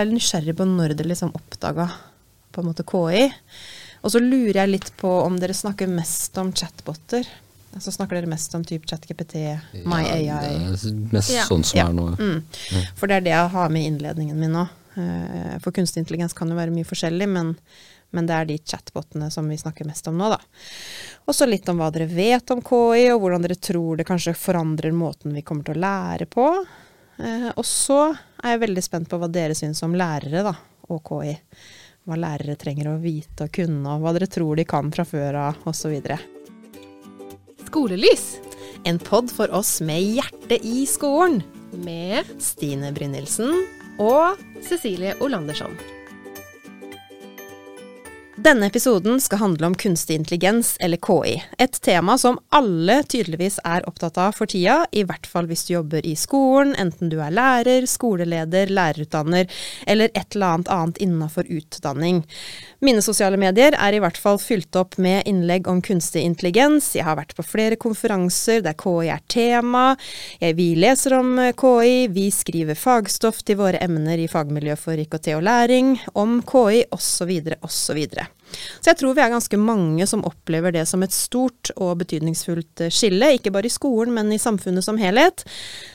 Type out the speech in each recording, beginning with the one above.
er nysgjerrig på når dere liksom oppdaga på en måte KI. Og så lurer jeg litt på om dere snakker mest om chatboter. Så snakker dere mest om type ChatGPT, MyAI Ja, det er mest Ja. sånn som Ja. er nå. Mm. For det er det jeg har med i innledningen min nå. Eh, For kunstig intelligens kan jo være mye forskjellig, men, men det er de chatbotene som vi snakker mest om nå, da. Og så litt om hva dere vet om KI, og hvordan dere tror det kanskje forandrer måten vi kommer til å lære på. Eh, Og så er jeg veldig spent på hva dere syns om lærere, da, og KI. Hva lærere trenger å vite og kunne, og hva dere tror de kan fra før av, osv. Skolelys En pod for oss med hjerte i skolen. med Stine Brynildsen. og Cecilie Olandersson. Denne episoden skal handle om kunstig intelligens, eller KI. Et tema som alle tydeligvis er opptatt av for tida, i hvert fall hvis du jobber i skolen, enten du er lærer, skoleleder, lærerutdanner eller et eller annet annet innenfor utdanning. Mine sosiale medier er i hvert fall fylt opp med innlegg om kunstig intelligens. Jeg har vært på flere konferanser der KI er tema. Vi leser om eh, KI, vi skriver fagstoff til våre emner i fagmiljø for IKT og læring, om KI osv. osv. Så jeg tror vi er ganske mange som opplever det som et stort og betydningsfullt eh, skille, ikke bare i skolen, men i samfunnet som helhet.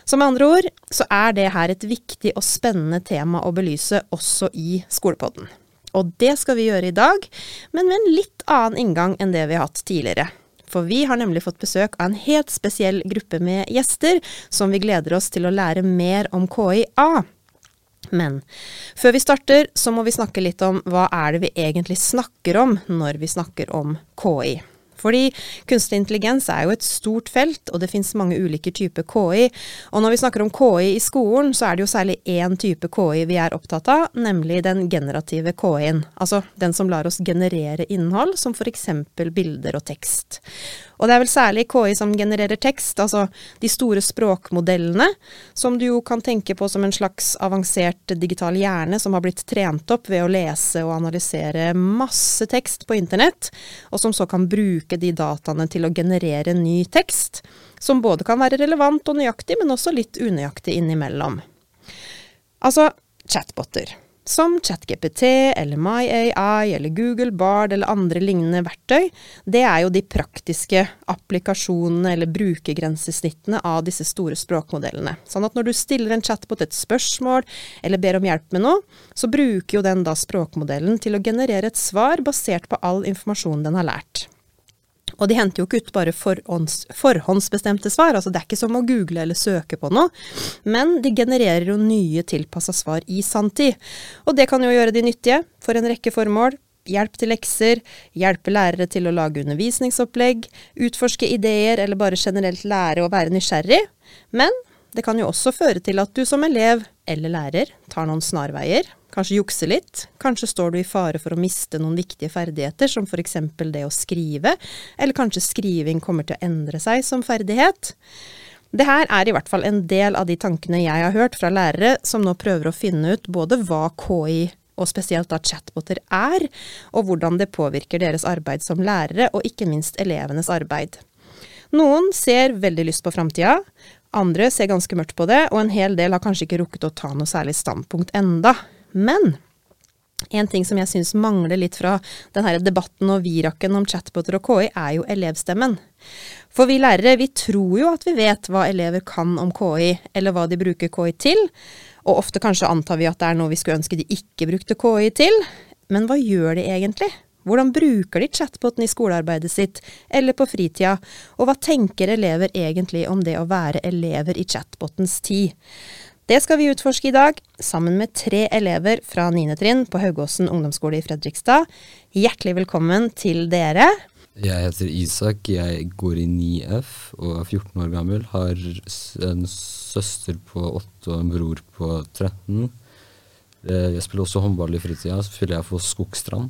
Så med andre ord så er det her et viktig og spennende tema å belyse også i Skolepodden. Og det skal vi gjøre i dag, men med en litt annen inngang enn det vi har hatt tidligere. For vi har nemlig fått besøk av en helt spesiell gruppe med gjester, som vi gleder oss til å lære mer om KI av. Men før vi starter, så må vi snakke litt om hva er det vi egentlig snakker om når vi snakker om KI. Fordi kunstig intelligens er jo et stort felt, og det finnes mange ulike typer KI. Og når vi snakker om KI i skolen, så er det jo særlig én type KI vi er opptatt av, nemlig den generative KI-en. Altså den som lar oss generere innhold, som f.eks. bilder og tekst. Og det er vel særlig KI som genererer tekst, altså de store språkmodellene, som du jo kan tenke på som en slags avansert digital hjerne som har blitt trent opp ved å lese og analysere masse tekst på internett, og som så kan bruke de dataene til å generere ny tekst, som både kan være relevant og nøyaktig, men også litt unøyaktig innimellom. Altså chatboter. Som ChatGPT eller MyAI eller Google Bard eller andre lignende verktøy, det er jo de praktiske applikasjonene eller brukergrensesnittene av disse store språkmodellene. Sånn at når du stiller en chatbot et spørsmål eller ber om hjelp med noe, så bruker jo den da språkmodellen til å generere et svar basert på all informasjon den har lært. Og de henter jo ikke ut bare forhånds, forhåndsbestemte svar, altså det er ikke som å google eller søke på noe, men de genererer jo nye tilpassa svar i sanntid. Og det kan jo gjøre de nyttige for en rekke formål. Hjelp til lekser, hjelpe lærere til å lage undervisningsopplegg, utforske ideer eller bare generelt lære å være nysgjerrig. Men det kan jo også føre til at du som elev eller lærer tar noen snarveier, kanskje jukse litt, kanskje står du i fare for å miste noen viktige ferdigheter, som f.eks. det å skrive, eller kanskje skriving kommer til å endre seg som ferdighet. Det her er i hvert fall en del av de tankene jeg har hørt fra lærere som nå prøver å finne ut både hva KI og spesielt da chatboter er, og hvordan det påvirker deres arbeid som lærere, og ikke minst elevenes arbeid. Noen ser veldig lyst på framtida, andre ser ganske mørkt på det, og en hel del har kanskje ikke rukket å ta noe særlig standpunkt enda. Men en ting som jeg syns mangler litt fra denne debatten og viraken om chatboter og KI, er jo elevstemmen. For vi lærere, vi tror jo at vi vet hva elever kan om KI, eller hva de bruker KI til, og ofte kanskje antar vi at det er noe vi skulle ønske de ikke brukte KI til. Men hva gjør de egentlig? Hvordan bruker de chatboten i skolearbeidet sitt, eller på fritida, og hva tenker elever egentlig om det å være elever i chatbotens tid? Det skal vi utforske i dag, sammen med tre elever fra 9. trinn på Haugåsen ungdomsskole i Fredrikstad. Hjertelig velkommen til dere. Jeg heter Isak, jeg går i 9F og er 14 år gammel. Har en søster på 8 og en bror på 13. Eh, Jeg spiller også håndball i fritida, så spiller jeg for Skogstrand.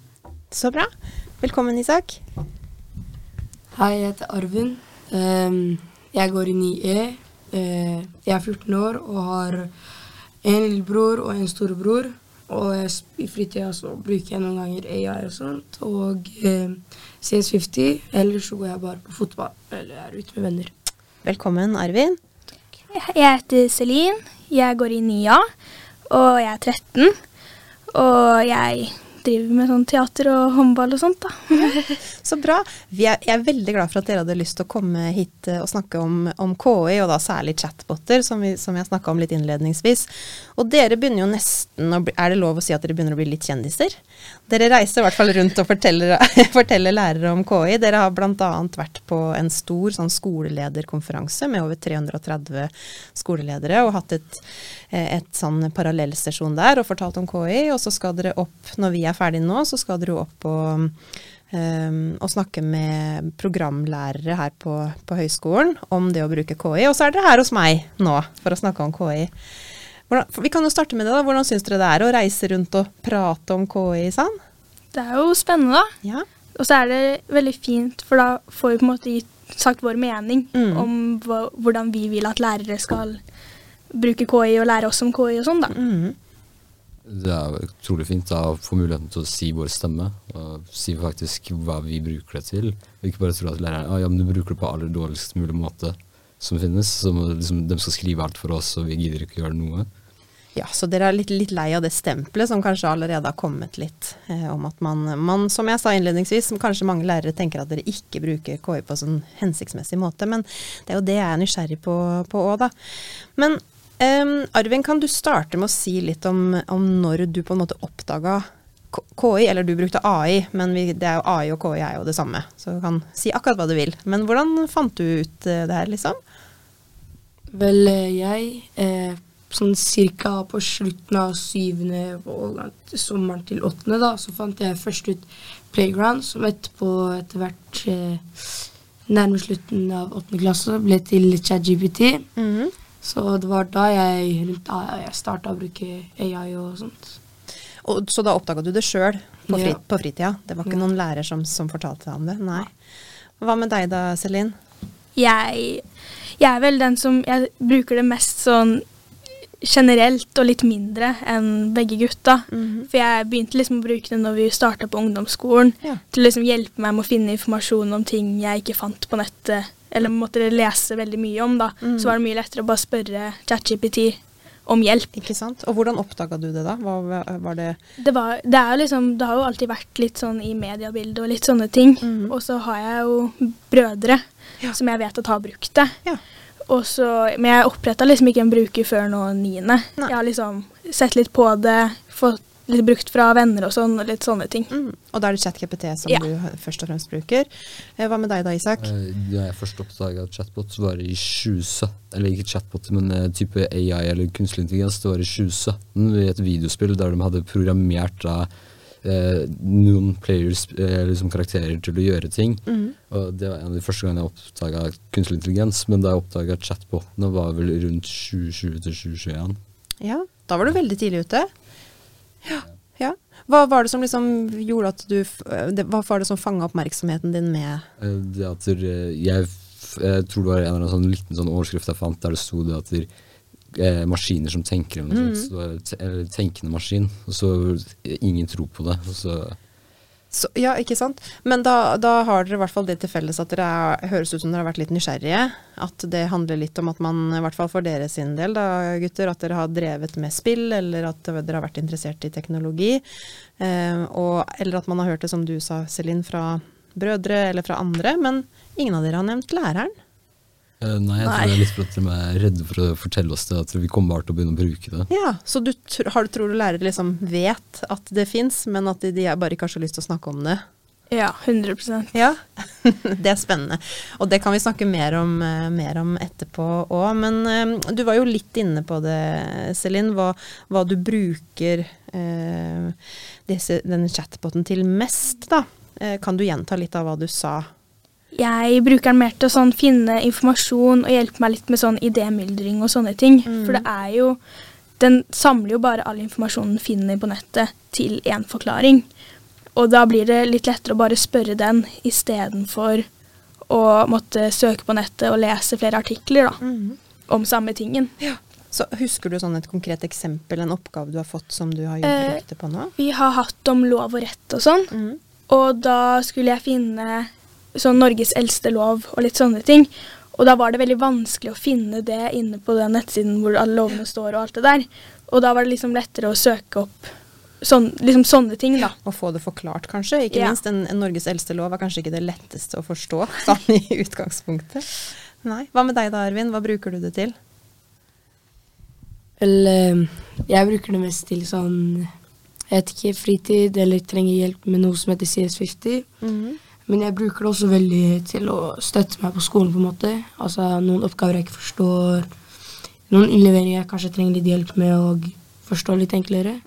Så bra. Velkommen, Isak. Hei, jeg heter Arvin. Ehm, jeg går i 9E. Eh, jeg er 14 år og har en lillebror og en storebror. Og jeg, i fritida så bruker jeg noen ganger AI og sånt. Og eh, CS50. Ellers så går jeg bare på fotball eller er ute med venner. Velkommen, Arvin. Jeg heter Celine. Jeg går i 9A, og jeg er 13. Og jeg driver med sånn teater og håndball og sånt, da. Så bra. Vi er, jeg er veldig glad for at dere hadde lyst til å komme hit eh, og snakke om, om KI, og da særlig chatboter, som, vi, som jeg snakka om litt innledningsvis. Og dere begynner jo nesten å bli Er det lov å si at dere begynner å bli litt kjendiser? Dere reiser i hvert fall rundt og forteller, forteller lærere om KI. Dere har bl.a. vært på en stor sånn skolelederkonferanse med over 330 skoleledere og hatt et, eh, et sånn parallellstasjon der og fortalt om KI. Og så skal dere opp, når vi er ferdige nå, så skal dere opp og Um, og snakke med programlærere her på, på, høyskolen om det å bruke KI. Og så er dere her hos meg nå for å snakke om KI. Hvordan, vi kan jo starte med det. da. Hvordan syns dere det er å reise rundt og prate om KI, Sand? Det er jo spennende, da. Ja. Og så er det veldig fint, for da får vi på en måte sagt vår mening mm. om hva, hvordan vi vil at lærere skal bruke KI og lære oss om KI og sånn, da. Mm. Det er utrolig fint å få muligheten til å si vår stemme, og si faktisk hva vi bruker det til. Og ikke bare tro at læreren ah, ja, men du bruker det på aller dårligst mulig måte som finnes. Som, liksom, de skal skrive alt for oss, og vi gidder ikke å gjøre noe. Ja, så dere er litt, litt lei av det stempelet som kanskje allerede har kommet litt eh, om at man, man, som jeg sa innledningsvis, kanskje mange lærere tenker at dere ikke bruker KI på sånn hensiktsmessig måte. Men det er jo det jeg er nysgjerrig på òg, da. Men Um, Arvin, kan du starte med å si litt om, om når du på en måte oppdaga KI, eller du brukte AI, men vi, det er jo AI og KI er jo det samme. Så du kan si akkurat hva du vil. Men hvordan fant du ut uh, det her, liksom? Vel, eh, jeg eh, sånn cirka på slutten av syvende og sommeren til åttende, da, så fant jeg først ut Playground, som etterpå etter hvert eh, nærme slutten av åttende klasse ble til ChatGPT. Mm -hmm. Så det var da jeg, jeg starta å bruke AI og sånt. Og, så da oppdaga du det sjøl på, fri, ja. på, fritida? Det var ikke ja. noen lærer som, som, fortalte deg om det? Nei. Hva med deg da, Celine? Jeg, jeg er vel den som Jeg bruker det mest sånn generelt og litt mindre enn begge gutta. Mm -hmm. For jeg begynte liksom å bruke det når vi starta på ungdomsskolen, ja. til å liksom hjelpe meg med å finne informasjon om ting jeg ikke fant på nettet, eller måtte lese veldig mye om. da. Mm. Så var det mye lettere å bare spørre ChatGPT om hjelp. Ikke sant? Og hvordan oppdaga du det, da? Hva var det Det, var, det, er liksom, det har jo alltid vært litt sånn i mediebildet og litt sånne ting. Mm. Og så har jeg jo brødre ja. som jeg vet at har brukt det. Ja. Så, men jeg oppretta liksom ikke en bruker før nå niende. Jeg har liksom sett litt på det, fått litt brukt fra venner og sånn, og litt sånne ting. Mm. Og da er det ChatGPT som ja. du først og fremst bruker. Eh, hva med deg da, Isak? Eh, da jeg først oppdaga chatbot, var det i 2017. Eller ikke chatbot, men uh, type AI eller kunstig intelligens. Det var i 2017 i et videospill der de hadde programmert da eh, noen players, eh, liksom karakterer til å gjøre ting. Mm. Og Det var en av de første gangene jeg oppdaga kunstig intelligens. Men da jeg oppdaga chatbotene, var vel rundt 2020 til 2021. Ja, da var du veldig tidlig ute. Ja. ja. Hva var det som liksom gjorde at du det, Hva var det som fanga oppmerksomheten din med eh, Det at jeg, jeg tror det var en eller annen sånn liten sånn overskrift jeg fant der det sto det at eh, maskiner som tenker, eller noe mm. sånt. Så, tenkende maskin. Og så ingen tror på det. Og så så, ja, ikke sant. Men da, da, har dere i hvert fall det til felles at dere er, høres ut som dere har vært litt nysgjerrige. At det handler litt om at man, i hvert fall for dere sin del, da, gutter, at dere har drevet med spill, eller at dere har vært interessert i teknologi. Eh, og, eller at man har hørt det, som du sa, Celine, fra brødre eller fra andre. Men ingen av dere har nevnt læreren. Uh, nei, jeg nei. tror det er litt for at de er redde for å fortelle oss det. At vi kommer bare til å begynne å bruke det. Ja, Så du har, tror du lærere liksom vet at det fins, men at de, de bare ikke har så lyst til å snakke om det? Ja, 100% Ja, Det er spennende. Og det kan vi snakke mer om, uh, mer om etterpå òg. Men uh, du var jo litt inne på det, Celine, hva, hva du bruker disse, denne chatboten til mest. da. kan du gjenta litt av hva du sa? Jeg bruker den mer til å sånn, finne informasjon og hjelpe meg litt med sånn idémyldring og sånne ting. Mm. For det er jo Den samler jo bare all informasjonen den finner på nettet, til én forklaring. Og da blir det litt lettere å bare spørre den istedenfor å måtte søke på nettet og lese flere artikler da, mm. om samme tingen. Ja. Så Husker du sånn et konkret eksempel, en oppgave du har fått som du har brukt det på nå? Vi har hatt om lov og rett og sånn. Mm. Og da skulle jeg finne sånn Norges eldste lov og litt sånne ting. Og da var det veldig vanskelig å finne det inne på den nettsiden hvor alle lovene står og alt det der. Og da var det liksom lettere å søke opp sånn, liksom sånne ting, da. Å få det forklart, kanskje. Ikke Ja. minst en, en Norges eldste lov er kanskje ikke det letteste å forstå sånn i utgangspunktet. Nei. Hva med deg da, Arvin? Hva bruker du det til? Vel, eh, jeg bruker det mest til sånn Jeg vet ikke, fritid eller trenger hjelp med noe som heter CS50. Men jeg bruker det også veldig til å støtte meg på skolen, på en måte. Altså noen oppgaver jeg ikke forstår. Noen innleveringer jeg kanskje trenger litt hjelp med å forstå litt enklere.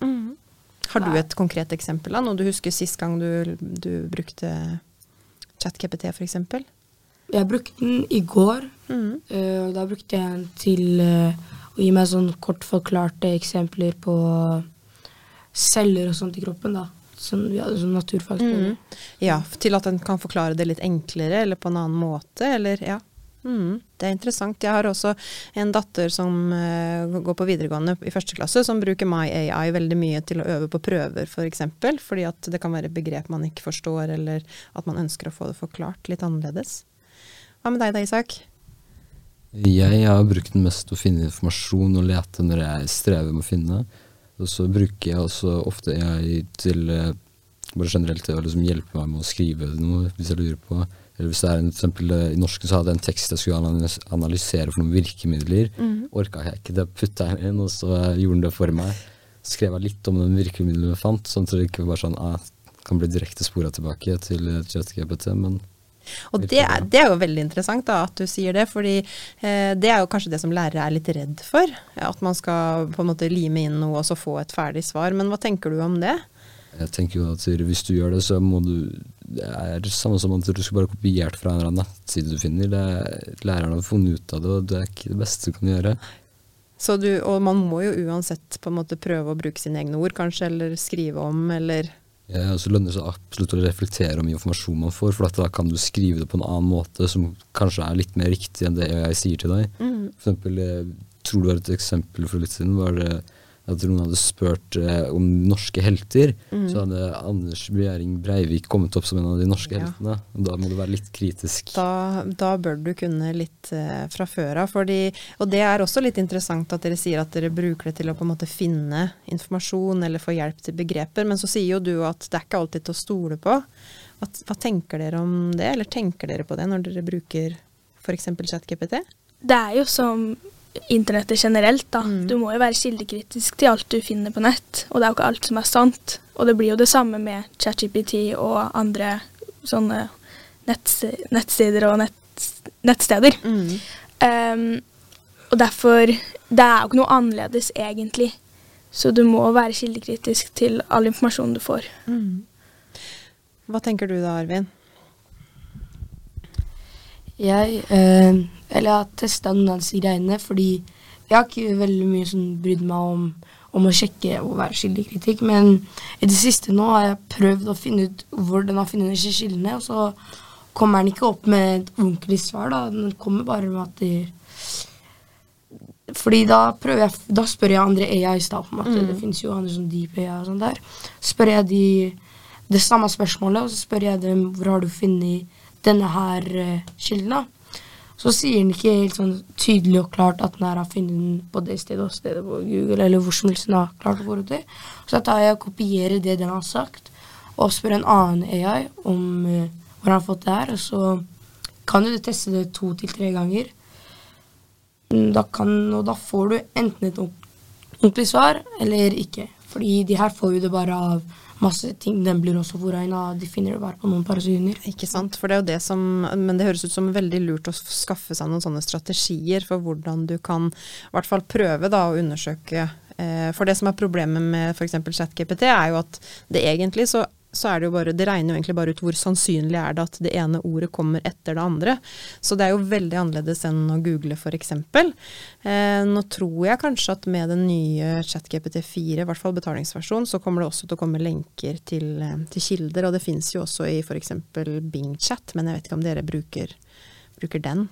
Har du et konkret eksempel? da? Noe du husker sist gang du, du brukte ChatKPT, f.eks.? Jeg brukte den i går. Mm. eh, og da brukte jeg den til uh, å gi meg sånn kort forklarte eksempler på celler og sånt i kroppen. da. Som vi hadde som naturfag. Mm. Ja, til at en kan forklare det litt enklere, eller på en annen måte, eller ja. Mm, det er interessant. Jeg har også en datter som uh, går på videregående i første klasse, som bruker MyAI veldig mye til å øve på prøver, f.eks. For eksempel, fordi at det kan være begrep man ikke forstår, eller at man ønsker å få det forklart litt annerledes. Hva med deg da, Isak? Jeg har brukt den mest til å finne informasjon og lete når jeg strever med å finne. Og så bruker jeg også ofte jeg til eh, bare generelt til å liksom hjelpe meg med å skrive noe hvis jeg lurer på. Eller hvis det er en, for eksempel eh, I norsken så hadde jeg en tekst jeg skulle analysere for noen virkemidler. Orka jeg ikke det, putta jeg inn, og så gjorde den det for meg. Så skrev jeg litt om den virkemidlene jeg fant, sånn at det ikke var bare sånn ah, kan bli direkte spora tilbake til eh, ChatGPT, men Og det er, det er jo veldig interessant da, at du sier det, fordi eh, det er jo kanskje det som lærere er litt redd for. At man skal på en måte lime inn noe og så få et ferdig svar. Men hva tenker du om det? Jeg tenker jo at hvis du gjør det, så må du Det er det samme som at du skal bare kopiert fra en eller annen nettside du finner. Det er, læreren har funnet ut av det, og det er ikke det beste du kan gjøre. Så du, og man må jo uansett på en måte prøve å bruke sine egne ord, kanskje, eller skrive om, eller og så lønner det seg absolutt å reflektere om informasjon man får, for at da kan du skrive det på en annen måte som kanskje er litt mer riktig enn det jeg sier til deg. For eksempel, jeg tror det var et eksempel for litt siden, var det at noen hadde spurt eh, om norske helter. Så hadde Anders Behring Breivik kommet opp som en av de norske Ja. heltene. Og da må du være litt kritisk. da, da bør du kunne litt eh, fra før av. Og det er også litt interessant at dere sier at dere bruker det til å på en måte finne informasjon eller få hjelp til begreper, men så sier jo du at det er ikke alltid til å stole på. Hva, hva tenker dere om det, eller tenker dere på det når dere bruker f.eks. ChatGPT? Det er jo som internettet generelt, da. Mm. Du må jo være kildekritisk til alt du finner på nett, og det er jo ikke alt som er sant. Og det blir jo det samme med ChatGPT og andre sånne netts- nettsider og nett, nettsteder. Um, og derfor Det er jo ikke noe annerledes, egentlig. Så du må være kildekritisk til all informasjonen du får. Hva tenker du da, Arvin? Jeg, øh, eller jeg har testa noen av disse greiene, fordi jeg har ikke veldig mye sånn brydd meg om, om å sjekke og være skyldig kritikk, men i det siste nå har jeg prøvd å finne ut hvor den har funnet disse kildene, og så kommer den ikke opp med et ordentlig svar, da. Den kommer bare med at de fordi da prøver jeg, da spør jeg andre AIs da, på en måte. Det finnes jo andre sånn deep AI og sånn der. Spør jeg de det samme spørsmålet, og så spør jeg dem hvor har du funnet denne her eh, kilden, da. Så sier den ikke helt sånn tydelig og klart at den her har funnet den på det stedet og stedet på Google, eller hvor som helst den har klart å gå til. Så da tar jeg og kopierer det den har sagt, og spør en annen AI om eh, hvor han har fått det her, og så kan du teste det to til tre ganger. Mm, Da kan, og da får du enten et ordent- ordentlig svar eller ikke. Fordi de her får jo det bare av masse ting. Den blir også foregna. De finner det bare på noen par. Ikke sant, for det er jo det som Men det høres ut som veldig lurt å skaffe seg noen sånne strategier for hvordan du kan i hvert fall prøve da å undersøke. Eh, for det som er problemet med f.eks. ChatGPT, er jo at det egentlig så så er det jo bare, det regner jo egentlig bare ut hvor sannsynlig er det at det ene ordet kommer etter det andre. Så det er jo veldig annerledes enn å google f.eks. Eh, nå tror jeg kanskje at med den nye ChatGPT 4, i hvert fall betalingsversjonen, så kommer det også til å komme lenker til, eh, til kilder. Og det fins jo også i f.eks. BingChat, men jeg vet ikke om dere bruker, bruker den.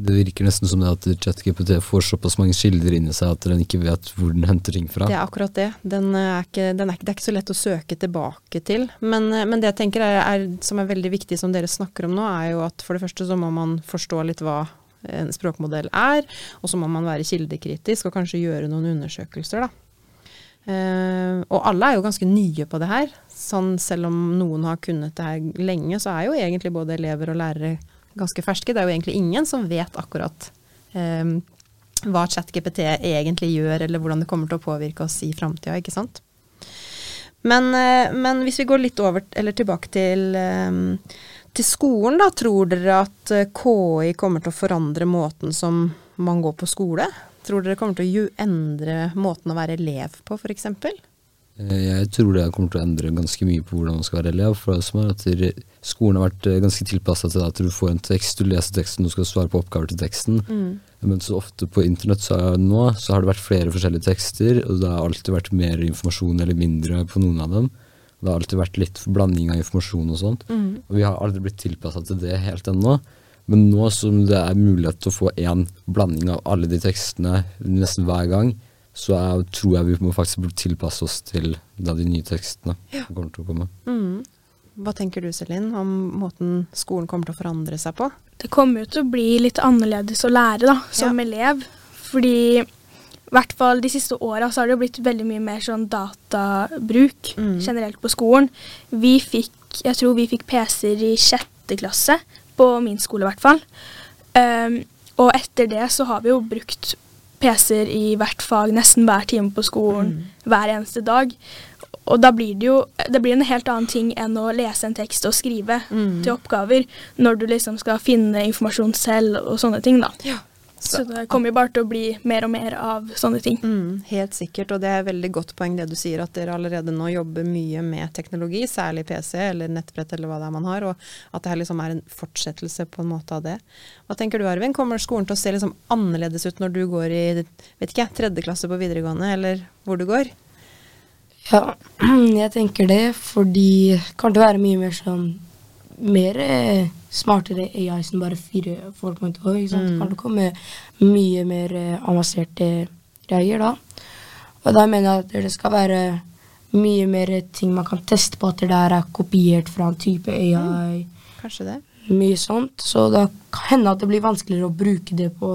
Det virker nesten som det at ChatGPT får såpass mange kilder inni seg at den ikke vet hvor den henter ting fra. Det er akkurat det. Den er ikke, den er, det er ikke så lett å søke tilbake til. Men, eh, men det jeg tenker er, er, som er veldig viktig som dere snakker om nå, er jo at for det første så må man forstå litt hva en språkmodell er, og så må man være kildekritisk og kanskje gjøre noen undersøkelser, da. Uh, og alle er jo ganske nye på det her. Sånn selv om noen har kunnet det her lenge, så er jo egentlig både elever og lærere ganske ferske. Det er jo egentlig ingen som vet akkurat eh, hva ChatGPT egentlig gjør, eller hvordan det kommer til å påvirke oss i framtida, ikke sant. Men, eh, men, hvis vi går litt over, eller tilbake til, eh, til skolen, da. Tror dere at eh, KI kommer til å forandre måten som man går på skole? Tror dere kommer til å endre måten å være elev på, f.eks.? Jeg tror det kommer til å endre ganske mye på hvordan man skal være elev. for det som er at Skolen har vært ganske tilpassa til at du får en tekst, du leser teksten, du skal svare på oppgaver til teksten. Mm. Men så ofte på internett så nå så har det vært flere forskjellige tekster, og det har alltid vært mer informasjon eller mindre på noen av dem. Det har alltid vært litt blanding av informasjon og sånt. Mm. Og vi har aldri blitt tilpassa til det helt ennå. Men nå som det er mulighet til å få én blanding av alle de tekstene nesten hver gang, så jeg, tror jeg vi må faktisk tilpasse oss til da de nye tekstene ja. kommer til å komme. Mm. Hva tenker du Selin, om måten skolen kommer til å forandre seg på? Det kommer jo til å bli litt annerledes å lære da, som ja. elev. Fordi i hvert fall de siste åra så har det jo blitt veldig mye mer sånn databruk mm. generelt på skolen. Vi fikk, jeg tror vi fikk PC-er i sjette klasse, på min skole i hvert fall. Um, og etter det så har vi jo brukt PC-er i hvert fag nesten hver time på skolen mm. hver eneste dag. Og da blir det jo det blir en helt annen ting enn å lese en tekst og skrive mm. til oppgaver, når du liksom skal finne informasjon selv og sånne ting, da. Ja. Så, så, det kommer jo bare til å bli mer og mer av sånne ting. Mm, helt sikkert, og det er veldig godt poeng det du sier, at dere allerede nå jobber mye med teknologi, særlig PC eller nettbrett eller hva det er man har, og at det her liksom er en fortsettelse på en måte av det. Hva tenker du Arvin, kommer skolen til å se liksom annerledes ut når du går i vet ikke, tredje klasse på videregående, eller hvor du går? Ja, jeg tenker det, fordi det kan det være mye mer sånn mer eh, smartere AI som bare 4.0. Mm. Det kan komme mye mer eh, avanserte greier da. Og da mener jeg at det skal være mye mer ting man kan teste på at det der er kopiert fra en type AI. Mm. Kanskje det mye sånt. Så det kan hende at det blir vanskeligere å bruke det på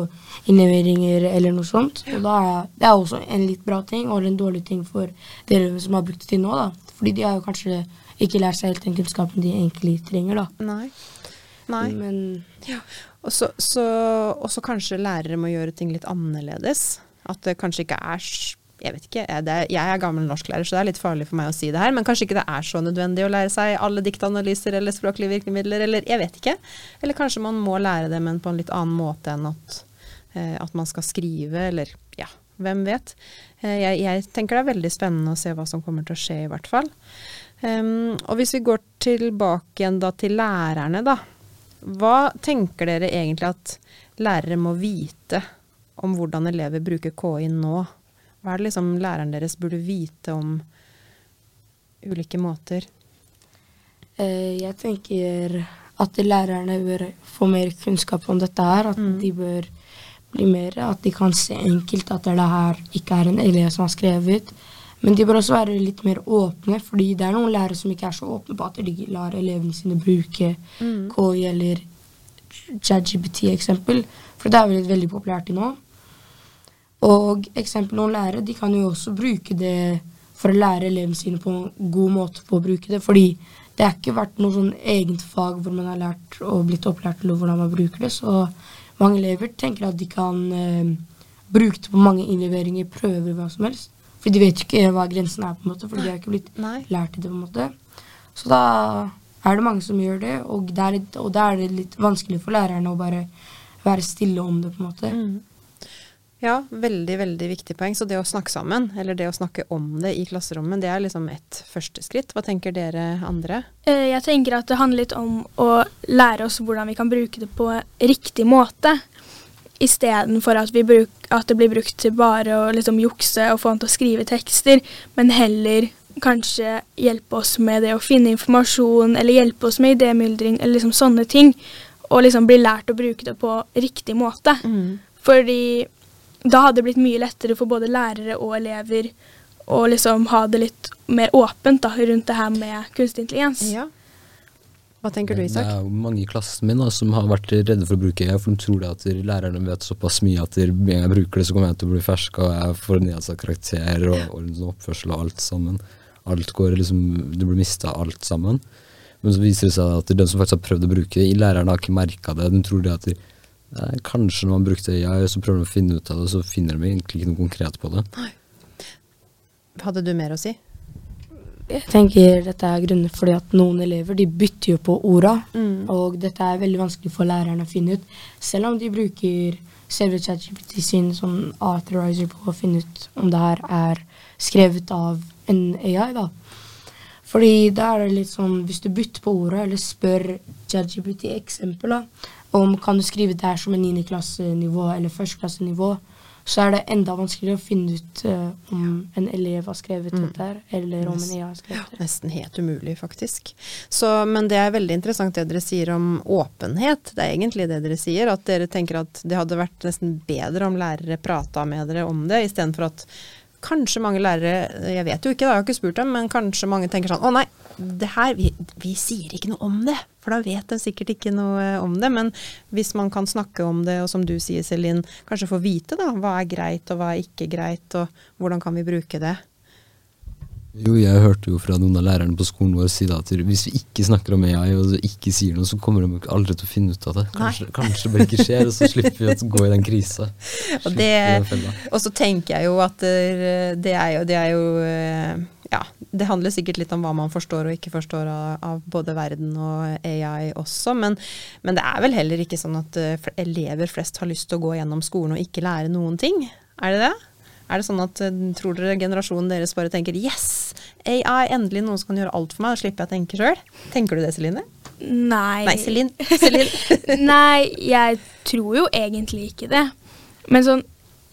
innleveringer eller noe sånt. Og da er det er også en litt bra ting og en dårlig ting for dere som har brukt det til nå. da. Fordi de har jo kanskje ikke lært seg helt den kunnskapen de egentlig trenger. da. Nei. Nei. Men ja. Og så kanskje lærere må gjøre ting litt annerledes. At det kanskje ikke er jeg vet ikke, er er, jeg er gammel norsklærer, så det er litt farlig for meg å si det her, men kanskje ikke det er så nødvendig å lære seg alle diktanalyser eller språklige virkemidler, eller jeg vet ikke. Eller kanskje man må lære det, men på en litt annen måte enn at, eh, at man skal skrive, eller ja, hvem vet. Eh, jeg, jeg, tenker det er veldig spennende å se hva som kommer til å skje, i hvert fall. Um, og hvis vi går tilbake igjen da til lærerne, da. Hva tenker dere egentlig at lærere må vite om hvordan elever bruker KI nå? Hva er det liksom læreren deres burde vite om ulike måter? Eh, jeg tenker at lærerne bør få mer kunnskap om dette her. At mm. de bør bli mer At de kan se enkelt at det her ikke er en elev som har skrevet. Men de bør også være litt mer åpne, fordi det er noen lærere som ikke er så åpne på at de lar elevene sine bruke mm. KI eller JGBT, eksempel. For det er vel veldig populært i nå. Og eksempel noen lærere de kan jo også bruke det for å lære elevene sine på en god måte på å bruke det. Fordi det har ikke vært noe sånn eget fag hvor man har lært og blitt opplært til hvordan man bruker det. Så mange elever tenker at de kan eh, bruke det på mange innleveringer, prøver, hva som helst. For de vet jo ikke hva grensen er, på en måte, for de har ikke blitt Nei. lært i det. på en måte. Så da er det mange som gjør det, og da er det, er det litt vanskelig for lærerne å bare være stille om det. på en måte. Mm. Ja, veldig, veldig viktig poeng. Så det å snakke sammen, eller det å snakke om det i klasserommet, det er liksom et første skritt. Hva tenker dere andre? Eh, jeg tenker at det handler litt om å lære oss hvordan vi kan bruke det på riktig måte. Istedenfor at, at det blir brukt til bare å liksom jukse og få han til å skrive tekster, men heller kanskje hjelpe oss med det å finne informasjon, eller hjelpe oss med idémyldring, eller liksom sånne ting. Og liksom bli lært å bruke det på riktig måte. Mm. Fordi da hadde det blitt mye lettere for både lærere og elever å liksom ha det litt mer åpent da, rundt det her med kunstig intelligens. Ja. Hva tenker du, Isak? Det er mange i klassen min da, som har vært redde for å bruke det, for de tror at lærerne vet såpass mye at når jeg bruker det, så kommer jeg til å bli fersk, og jeg får nedsatt karakter og og oppførsel og alt sammen. Alt går liksom Du blir mista alt sammen. Men så viser det seg at den som faktisk har prøvd å bruke det, lærerne har ikke merka det. De tror det at de, eh, kanskje når man brukte AI, ja, så prøver de å finne ut av det, så finner de egentlig ikke noe konkret på det. Nei. Hadde du mer å si? Jeg tenker dette er grunner fordi at noen elever de bytter jo på orda. Mm. Og dette er veldig vanskelig for lærerne å finne ut. Selv om de bruker selve ChatGPT sin som authorizer på å finne ut om det her er skrevet av en AI, da. Fordi da er det litt sånn Hvis du bytter på orda, eller spør ChatGPT eksempel, da, om kan du skrive det her som en 9. klassenivå eller førsteklassenivå, så er det enda vanskeligere å finne ut uh, om en elev har skrevet Mm. dette eller om en IA har skrevet det. Ja, Nesten helt umulig, faktisk. Så, men det er veldig interessant det dere sier om åpenhet. Det er egentlig det dere sier. At dere tenker at det hadde vært nesten bedre om lærere prata med dere om det, istedenfor at kanskje mange lærere Jeg vet jo ikke, da, jeg har ikke spurt dem, men kanskje mange tenker sånn Å nei, det her vi, vi sier ikke noe om det. For da vet de sikkert ikke noe om det. Men hvis man kan snakke om det, og som du sier, Celine, kanskje få vite da, hva er greit og hva er ikke greit, og hvordan kan vi bruke det. Jo, jeg hørte jo fra noen av lærerne på skolen vår si at hvis vi ikke snakker om AI og ikke sier noe, så kommer de aldri til å finne ut av det. Kanskje, kanskje det bare ikke skjer, og så slipper vi å gå i den krisa. Og, det, og så tenker jeg jo at det er jo, det er jo eh, Ja, det handler sikkert litt om hva man forstår og ikke forstår av, av både verden og AI også, men, men det er vel heller ikke sånn at eh, elever flest har lyst til å gå gjennom skolen og ikke lære noen ting? Er det det? Er det sånn at eh, tror dere generasjonen deres bare tenker yes, AI, endelig noen som kan gjøre alt for meg, da slipper jeg å tenke sjøl? Tenker du det, Celine? Nei. Nei, Celine. Celine. Nei, jeg tror jo egentlig ikke det. Men sånn,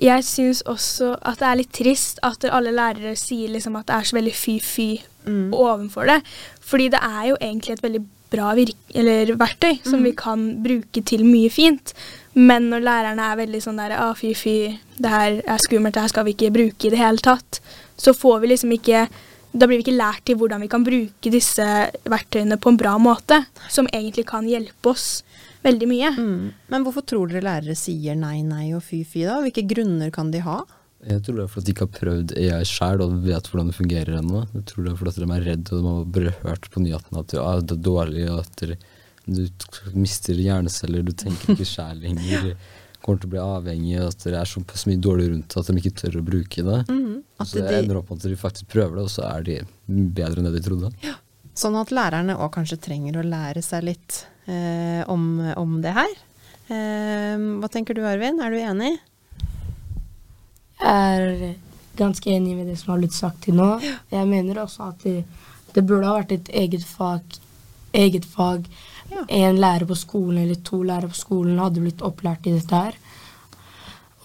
jeg syns også at det er litt trist at alle lærere sier liksom at det er så veldig fy-fy Mm. ovenfor det. Fordi det er jo egentlig et veldig bra verktøy som Mm. vi kan bruke til mye fint. Men når lærerne er veldig sånn der ah, fy, fy, det her er skummelt, det her skal vi ikke bruke i det hele tatt, så får vi liksom ikke da blir vi ikke lært til hvordan vi kan bruke disse verktøyene på en bra måte, som egentlig kan hjelpe oss veldig mye. Mm. Men hvorfor tror dere lærere sier nei, nei og fy, fy da? Hvilke grunner kan de ha? Jeg tror det er fordi de ikke har prøvd AI sjøl og vet hvordan det fungerer ennå. Jeg tror det er fordi de er redde og de har bare hørt på nyhetene at ja, det er dårlig, og at du mister hjerneceller, du tenker ikke sjæl lenger, kommer til å bli avhengig, og at det er så mye dårlig rundt at de ikke tør å bruke det. Mm. Så det de, ender opp med at de faktisk prøver det, og så er de bedre enn det de trodde. sånn at lærerne òg kanskje trenger å lære seg litt eh, om, om det her. Eh, hva tenker du, Arvin? Er du enig? Er ganske enig med det som har blitt sagt til nå. Jeg mener også at det, det burde ha vært et eget fag. Eget fag. Ja. En lærer på skolen eller to lærere på skolen hadde blitt opplært i dette her.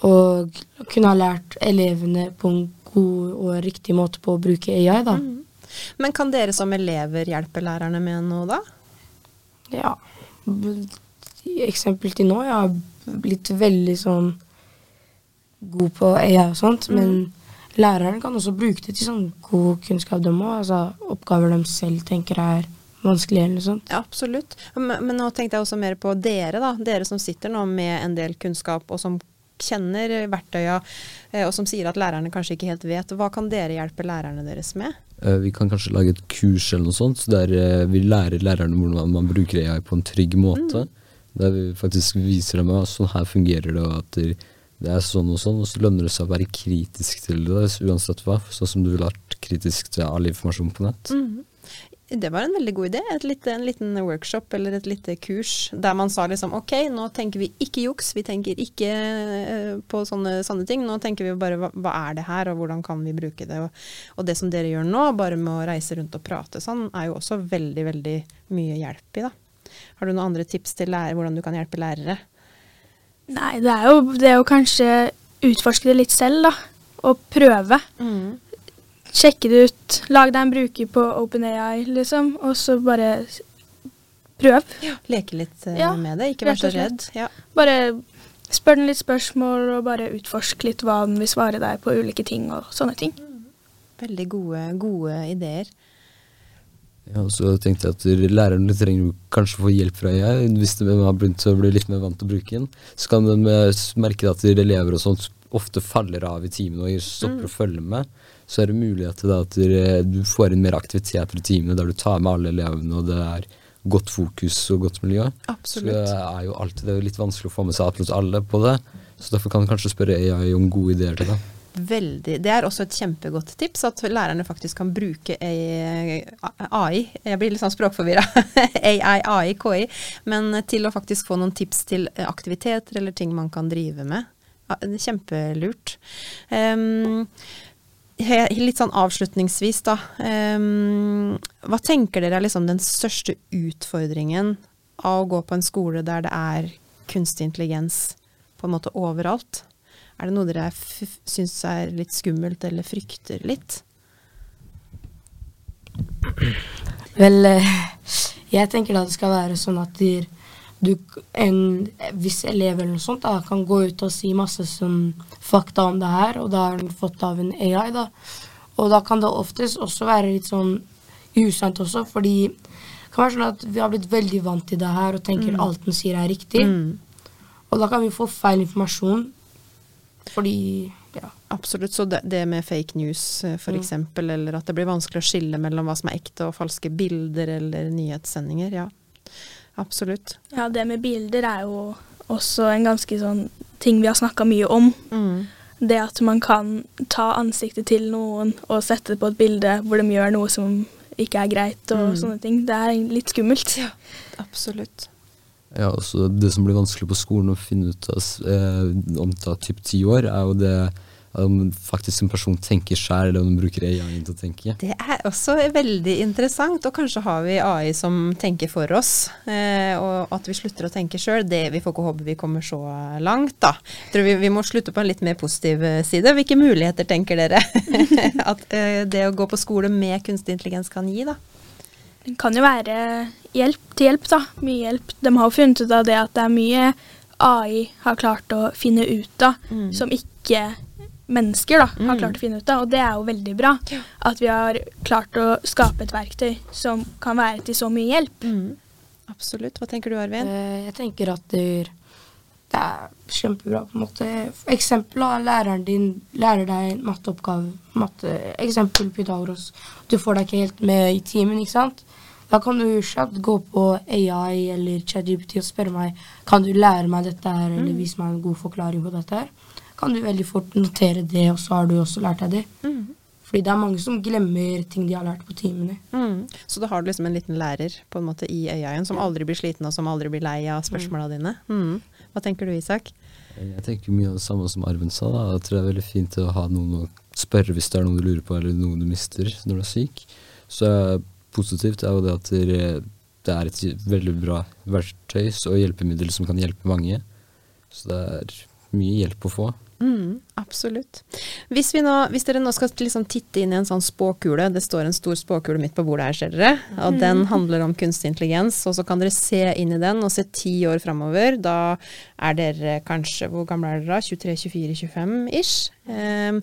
Og kunne ha lært elevene på en god og riktig måte på å bruke AI, da. Men kan dere som elever hjelpe lærerne med noe da? Ja. Eksempel til nå, jeg har blitt veldig sånn god på AI og sånt, men læreren kan også bruke det til sånn god kunnskap, de òg. Altså oppgaver de selv tenker er vanskelig eller noe sånt. Ja, absolutt. Men, men nå tenkte jeg også mer på dere, da. Dere som sitter nå med en del kunnskap, og som kjenner verktøya, eh, og som sier at lærerne kanskje ikke helt vet. Hva kan dere hjelpe lærerne deres med? Eh, Vi kan kanskje lage et kurs eller noe sånt, der eh, vi lærer lærerne hvordan man bruker AI på en trygg måte. Der vi faktisk viser dem at sånn her fungerer det, og at det er sånn og sånn. Og så lønner det seg å være kritisk til det, uansett hva. Sånn som du ville vært kritisk til all informasjon på nett. Det var en veldig god idé. Lite, en liten workshop eller et lite kurs der man sa liksom ok, nå tenker vi ikke juks, vi tenker ikke uh, på sånne, sanne ting. Nå tenker vi bare hva, hva er det her, og hvordan kan vi bruke det. Og, og det som dere gjør nå, bare med å reise rundt og prate sånn, er jo også veldig, veldig mye hjelp i, da. Har du noen andre tips til lærer, hvordan du kan hjelpe lærere? Nei, det er jo det å kanskje utforske det litt selv, da. Og prøve. Sjekke det ut. Lag deg en bruker på OpenAI, liksom. Og så bare prøv. prøv. Leke litt eh, Ja, med det, ikke vær så redd. Ja. Bare spør den litt spørsmål, og bare utforsk litt hva den vil svare deg på ulike ting og sånne ting. Veldig gode, gode ideer. Ja, og så tenkte jeg at lærerne trenger kanskje å få hjelp fra jeg, Hvis de har begynt å bli litt mer vant til å bruke den, så kan de eh, merke at elever og sånt ofte faller av i timen og stopper å følge med. Så er det mulighet til at du får inn mer aktiviteter i timene der du tar med alle elevene, og det er godt fokus og godt miljø. Absolutt. Så det er jo alltid det er litt vanskelig å få med seg absolutt alle på det. Så derfor kan du kanskje spørre AI om gode ideer til det. Veldig. Det er også et kjempegodt tips, at lærerne faktisk kan bruke AI. Jeg blir litt sånn språkforvirra. AI, AI, KI. Men til å faktisk få noen tips til aktiviteter eller ting man kan drive med. Kjempelurt. Um, litt sånn avslutningsvis, da. Um, hva tenker dere er liksom den største utfordringen av å gå på en skole der det er kunstig intelligens på en måte overalt? Er det noe dere syns er litt skummelt eller frykter litt? Vel, eh, jeg tenker da det skal være sånn at du, en viss elev eller noe sånt da, kan gå ut og si masse sånn fakta om det her, og da har den fått av en AI. da. Og da kan det oftest også være litt sånn usant også, fordi det kan være sånn at vi har blitt veldig vant til det her og tenker alt den sier er riktig. Og da kan vi få feil informasjon, fordi ja. Absolutt. Så det, det med fake news f.eks., for Mm. eksempel, eller at det blir vanskelig å skille mellom hva som er ekte og falske bilder eller nyhetssendinger. Ja, absolutt. Ja, det med bilder er jo også en ganske sånn ting vi har snakka mye om. Mm. Det at man kan ta ansiktet til noen og sette det på et bilde hvor de gjør noe som ikke er greit og Mm. sånne ting. Det er litt skummelt. Absolutt. Ja, også Det som blir vanskelig på skolen å finne ut av eh, om det tar typ ti år, er jo det om faktisk en person tenker sjøl, eller om de bruker AI til å tenke. Det er også veldig interessant, og kanskje har vi AI som tenker for oss. Eh, og at vi slutter å tenke sjøl, det vi får ikke håpe vi kommer så langt, da. Jeg tror vi, vi må slutte på en litt mer positiv eh, side. Hvilke muligheter tenker dere at eh, det å gå på skole med kunstig intelligens kan gi, da? Det kan jo være hjelp til hjelp, da. Mye hjelp. De har jo funnet ut av det at det er mye AI har klart å finne ut av, Mm. som ikke mennesker da, har Mm. klart å finne ut av. Og det er jo veldig bra. At vi har klart å skape et verktøy som kan være til så mye hjelp. Mm. Absolutt. Hva tenker du, Arvin? Eh, Jeg tenker at det, det er kjempebra. på en måte. For eksempel da, læreren din lærer deg en matteoppgave. Matte, eksempel Pythagoras. Du får deg ikke helt med i timen, ikke sant? Da kan du kjapt gå på AI eller ChatGPT og spørre meg kan du lære meg dette her, eller vise meg en god forklaring på dette. her. Kan du veldig fort notere det, og så har du også lært deg det. Mm. Fordi det er mange som glemmer ting de har lært på timene. Mm. Så da har du liksom en liten lærer på en måte i AI-en som aldri blir sliten og som aldri blir lei av spørsmåla dine. Mm. Hva tenker du, Isak? Jeg tenker mye av det samme som Arven sa. da. Jeg tror det er veldig fint å ha noen å spørre hvis det er noe du lurer på, eller noe du mister når du er syk. Så positivt er jo det at det er et veldig bra verktøy og hjelpemiddel som kan hjelpe mange. Så det er mye hjelp å få. Mm, absolutt. Hvis, vi nå, hvis dere nå skal liksom titte inn i en sånn spåkule, det står en stor spåkule midt på bordet her, ser dere, og den handler om kunstig intelligens, og så kan dere se inn i den og se ti år framover. Da er dere kanskje Hvor gamle er dere da? 23-24-25 ish? Um,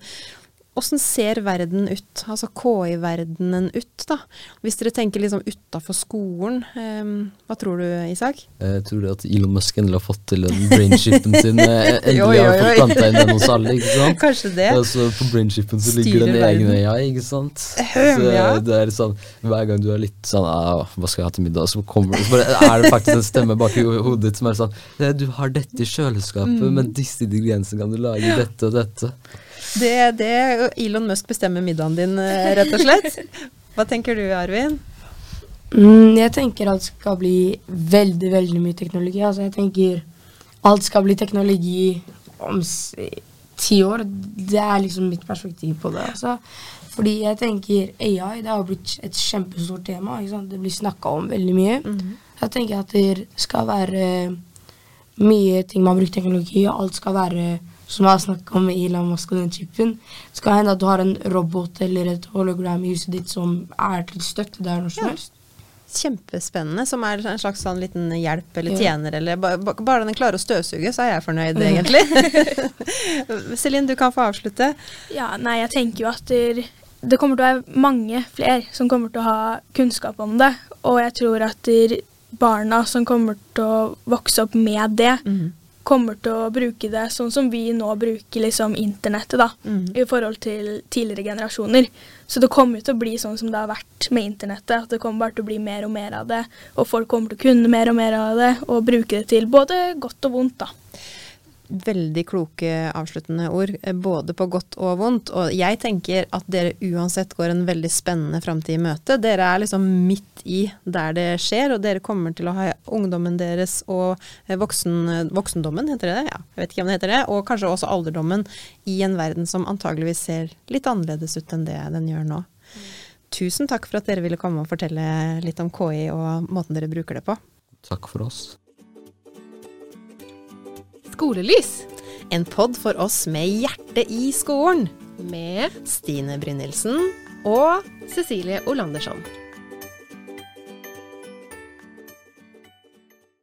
Åssen ser verden ut, altså KI-verdenen ut, da? Hvis dere tenker liksom utafor skolen, um, hva tror du, Isak? Jeg tror at Elon Musk endelig har fått til den brainshipen sin. eh, Endelig har fått planta inn den hos alle, ikke sant? Kanskje det? Altså, på brainshipen så ligger den egen. AI, ikke sant? Så det er sånn, Hver gang du er litt sånn ah, 'Hva skal jeg ha til middag?' Så kommer så bare er det faktisk en stemme bak i hodet ditt som er sånn «Eh, 'Du har dette i kjøleskapet, Mm. men disse ingrediensene kan du lage dette og dette'. Det, det Elon Musk bestemmer middagen din, eh, rett og slett. Hva tenker du, Arvin? Mm, jeg tenker det skal bli veldig, veldig mye teknologi. Altså, jeg tenker alt skal bli teknologi om ti år. Det er liksom mitt perspektiv på det. Altså. Fordi jeg tenker AI det har blitt et kjempestort tema. Det blir snakka om veldig mye. Jeg tenker at det skal være mye ting man bruker teknologi, og alt skal være som jeg har snakka om med Elon Musk og den chipen. Det skal hende at du har en robot eller et hologram i huset ditt som er til støtte der når som helst. Ja. Kjempespennende, som er en slags sånn liten hjelp eller Ja. tjener, eller ba, ba, bare den klarer å støvsuge, så er jeg fornøyd, egentlig. Celine, du kan få avslutte. Ja, nei, jeg tenker jo at der, det kommer til å være mange flere som kommer til å ha kunnskap om det. Og jeg tror at de barna som kommer til å vokse opp med det, Mhm. Kommer til å bruke det sånn som vi nå bruker liksom internettet, da, mm. i forhold til tidligere generasjoner. Så det kommer til å bli sånn som det har vært med internettet, at det kommer bare til å bli mer og mer av det, og folk kommer til å kunne mer og mer av det, og bruke det til både godt og vondt, da. Veldig kloke avsluttende ord, eh, både på godt og vondt. Og jeg tenker at dere uansett går en veldig spennende framtid i møte. Dere er liksom midt i der det skjer, og dere kommer til å ha ungdommen deres og eh, voksen, voksendommen, heter det det? Ja, jeg vet ikke om det heter det. Og kanskje også alderdommen i en verden som antageligvis ser litt annerledes ut enn det den gjør nå. Tusen takk for at dere ville komme og fortelle litt om KI og måten dere bruker det på. Takk for oss. Skolelys En pod for oss med hjertet i skolen. med Stine Brynildsen. og Cecilie Olandersson.